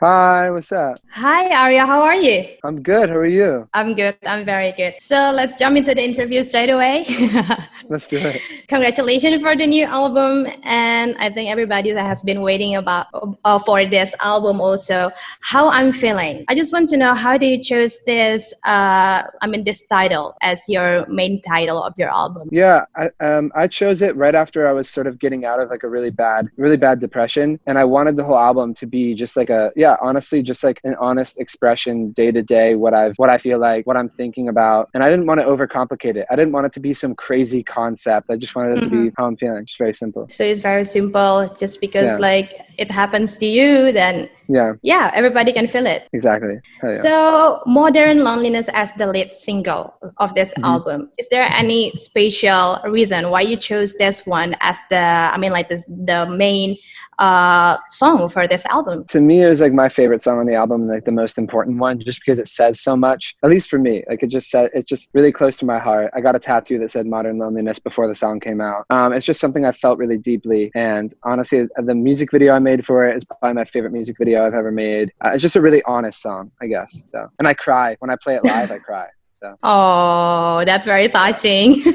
Hi, what's up? Hi, Arya. How are you? I'm good. How are you? I'm good. I'm very good. So let's jump into the interview straight away. let's do it. Congratulations for the new album, and I think everybody that has been waiting about uh, for this album also. How I'm feeling. I just want to know how do you choose this? Uh, I mean, this title as your main title of your album. Yeah, I, um, I chose it right after I was sort of getting out of like a really bad, really bad depression, and I wanted the whole album to be just like a yeah, honestly, just like an honest expression day to day, what I've, what I feel like, what I'm thinking about. And I didn't want to overcomplicate it. I didn't want it to be some crazy concept. I just wanted it mm-hmm. to be mm-hmm. how I'm feeling. It's very simple. So it's very simple. Just because yeah. like it happens to you, then yeah, yeah, everybody can feel it. Exactly. Yeah. So modern loneliness as the lead single of this mm-hmm. album. Is there any special reason why you chose this one as the? I mean, like this the main uh, song for this album? To me, it was like my favorite song on the album, like the most important one, just because it says so much. At least for me, like it just said, it's just really close to my heart. I got a tattoo that said "Modern Loneliness" before the song came out. Um, it's just something I felt really deeply, and honestly, the music video I made for it is probably my favorite music video I've ever made. Uh, it's just a really honest song, I guess. So, and I cry when I play it live. I cry. So. Oh, that's very touching.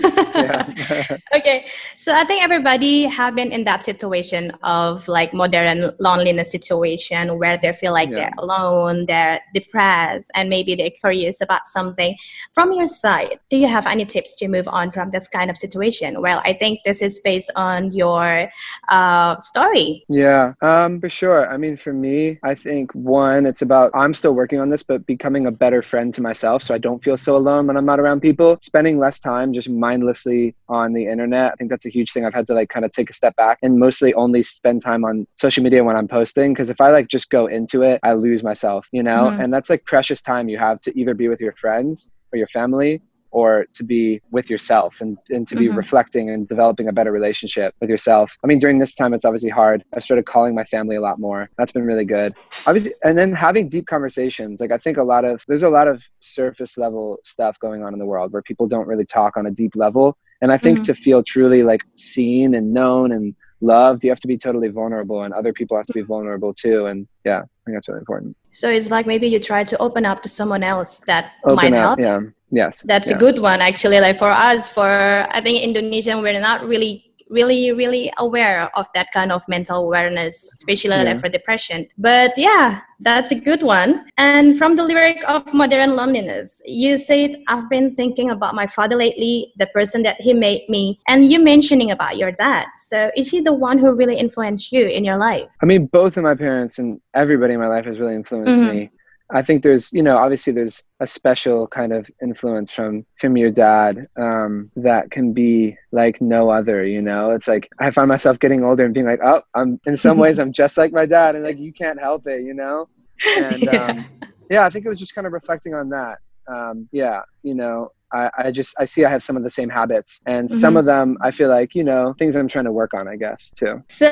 okay, so I think everybody have been in that situation of like modern loneliness situation where they feel like yeah. they're alone, they're depressed, and maybe they're curious about something. From your side, do you have any tips to move on from this kind of situation? Well, I think this is based on your uh, story. Yeah, um, for sure. I mean, for me, I think one, it's about I'm still working on this, but becoming a better friend to myself, so I don't feel so alone when I'm not around people. Spending less time just mindlessly on the internet. I think that's a huge thing. I've had to like kind of take a step back and mostly only spend time on social media when I'm posting. Cause if I like just go into it, I lose myself, you know? Mm-hmm. And that's like precious time you have to either be with your friends or your family or to be with yourself and, and to be mm-hmm. reflecting and developing a better relationship with yourself. I mean, during this time, it's obviously hard. I've started calling my family a lot more. That's been really good. Obviously, and then having deep conversations. Like, I think a lot of, there's a lot of surface level stuff going on in the world where people don't really talk on a deep level. And I think mm-hmm. to feel truly like seen and known and loved, you have to be totally vulnerable, and other people have to be vulnerable too. And yeah, I think that's really important. So it's like maybe you try to open up to someone else that open might up, help. Yeah. Yes. That's yeah. a good one actually. Like for us, for I think Indonesian, we're not really really really aware of that kind of mental awareness especially yeah. like for depression. But yeah that's a good one. And from the lyric of modern loneliness you said i've been thinking about my father lately the person that he made me and you mentioning about your dad so is he the one who really influenced you in your life? I mean both of my parents and everybody in my life has really influenced mm-hmm. me I think there's, you know, obviously there's a special kind of influence from from your dad um, that can be like no other. You know, it's like I find myself getting older and being like, oh, I'm in some ways I'm just like my dad, and like you can't help it, you know. And yeah. Um, yeah, I think it was just kind of reflecting on that. Um, yeah, you know, I, I just I see I have some of the same habits, and mm-hmm. some of them I feel like you know things I'm trying to work on, I guess too. So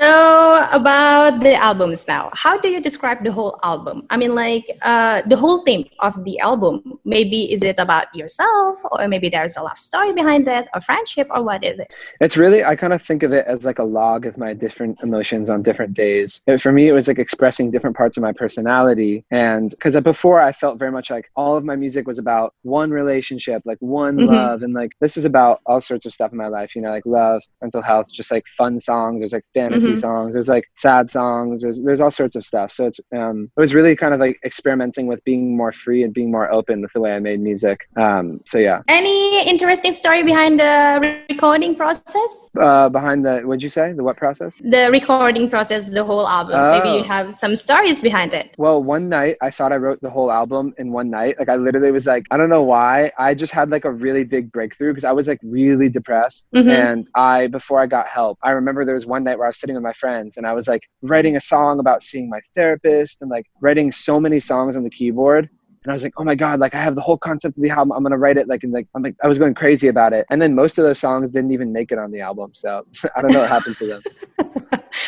about the albums now, how do you describe the whole album? I mean, like uh, the whole theme of the album. Maybe is it about yourself, or maybe there's a love story behind it, or friendship, or what is it? It's really I kind of think of it as like a log of my different emotions on different days. for me, it was like expressing different parts of my personality, and because before I felt very much like all of my music was about one relationship, like one mm-hmm. love and like this is about all sorts of stuff in my life you know like love mental health just like fun songs there's like fantasy mm-hmm. songs there's like sad songs there's there's all sorts of stuff. So it's um it was really kind of like experimenting with being more free and being more open with the way i made music. Um so yeah. Any interesting story behind the recording process? Uh behind the what'd you say? The what process? The recording process the whole album. Oh. maybe you oh. have some stories behind it. Well one night i thought i wrote the whole album in one night. Like i literally was like i don't know why. I just had like a really big breakthrough because I was like really depressed. Mm-hmm. And I, before I got help, I remember there was one night where I was sitting with my friends and I was like writing a song about seeing my therapist and like writing so many songs on the keyboard. And I was like, oh my God, like I have the whole concept of the album. I'm gonna write it like and like I'm like I was going crazy about it. And then most of those songs didn't even make it on the album. So I don't know what happened to them.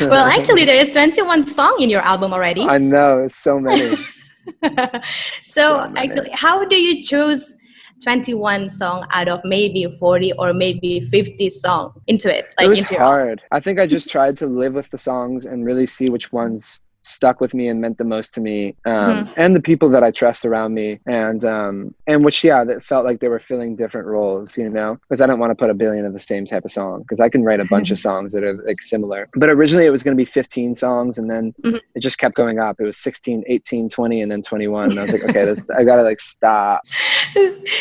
well, actually there is 21 song in your album already. I know, so many. so, so many. actually how do you choose 21 song out of maybe 40 or maybe 50 song into it like it was hard. I think i just tried to live with the songs and really see which ones stuck with me and meant the most to me, um, mm-hmm. and the people that I trust around me, and um, and which yeah, that felt like they were filling different roles, you know, because I don't want to put a billion of the same type of song because I can write a bunch of songs that are like similar. But originally it was going to be 15 songs, and then mm-hmm. it just kept going up. It was 16, 18, 20, and then 21. And I was like, okay, this, I gotta like stop.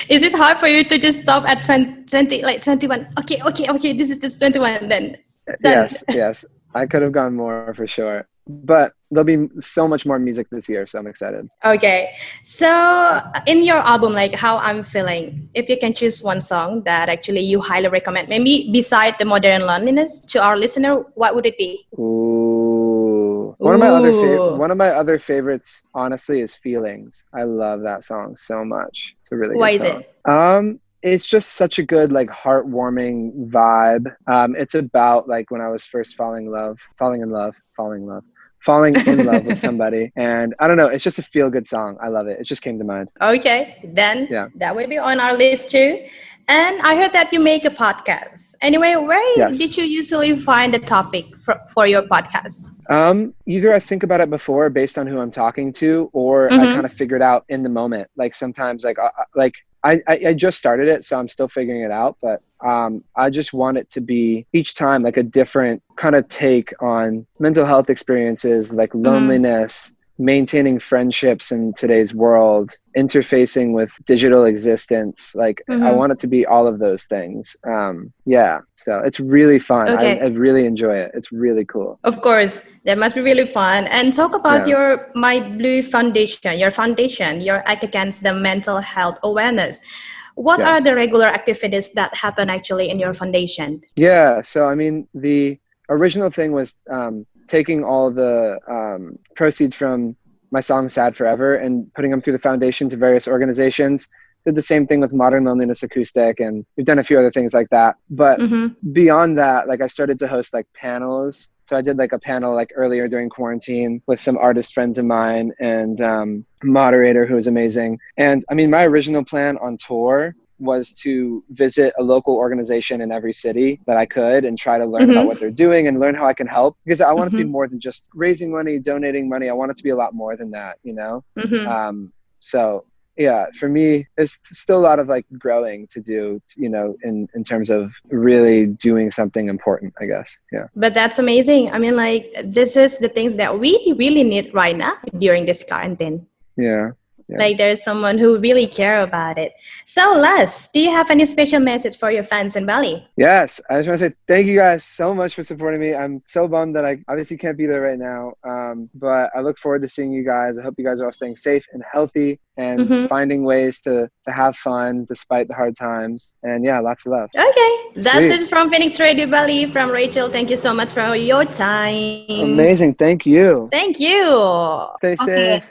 Is it hard for you to just stop at 20, 20 like 21? Okay, okay, okay, this is just 21. Then yes, yes. I could have gone more for sure. But there'll be so much more music this year, so I'm excited. Okay. So in your album, like how I'm feeling, if you can choose one song that actually you highly recommend, maybe beside the modern loneliness to our listener, what would it be? Ooh. One Ooh. of my other fa- one of my other favorites, honestly, is "Feelings." I love that song so much. It's a really Why good song. is it? Um, it's just such a good like heartwarming vibe. Um, it's about like when i was first falling in love falling in love falling in love falling in love with somebody. And i don't know it's just a feel good song. I love it. It just came to mind. Okay then yeah. that will be on our list too and i heard that you make a podcast anyway where yes. did you usually find a topic for, for your podcast um, either I think about it before based on who I'm talking to, or mm-hmm. I kind of figure it out in the moment. Like sometimes, like uh, uh like I, I, I just started it, so I'm still figuring it out. But um, I just want it to be each time like a different kind of take on mental health experiences, like mm-hmm. Maintaining friendships in today's world interfacing with digital existence like mm-hmm. i want it to be all of those things um yeah so it's really fun okay. I, I, really enjoy it it's really cool of course that must be really fun and talk about yeah. your my blue foundation your foundation your act against the mental health awareness what yeah. are the regular activities that happen actually in your foundation yeah so i mean the original thing was um taking all the um, proceeds from my song sad forever and putting them through the foundation to various organizations. Did the same thing with modern loneliness acoustic and we've done a few other things like that. But mm-hmm. beyond that like i started to host like panels. So i did like a panel like earlier during quarantine with some artist friends of mine and um, moderator who was amazing. And i mean my original plan on tour was to visit a local organization in every city that I could and try to learn mm-hmm. about what they're doing and learn how I can help because I want mm-hmm. it to be mm-hmm. more than just raising money, donating money. I want it to be a lot more than that, you know? Mm-hmm. Um, so yeah, for me, there's still a lot of like growing to do, you know, in, in terms of really doing something important, I guess. Yeah. But that's amazing. I mean, like, this is the things that we really need right now during this quarantine. Yeah yeah. like there's someone who really care about it. So les do you have any special message for your fans in bali? Yes. I just want to say thank you guys so much for supporting me. I'm so bummed that i obviously can't be there right now um, but i look forward to seeing you guys. I hope you guys are all staying safe and healthy and mm-hmm. finding ways to to have fun despite the hard times. And yeah lots of love. Okay. That's Sweet. it from phoenix radio bali from rachel. Thank you so much for your time. Amazing. Thank you. Thank you. Stay okay. safe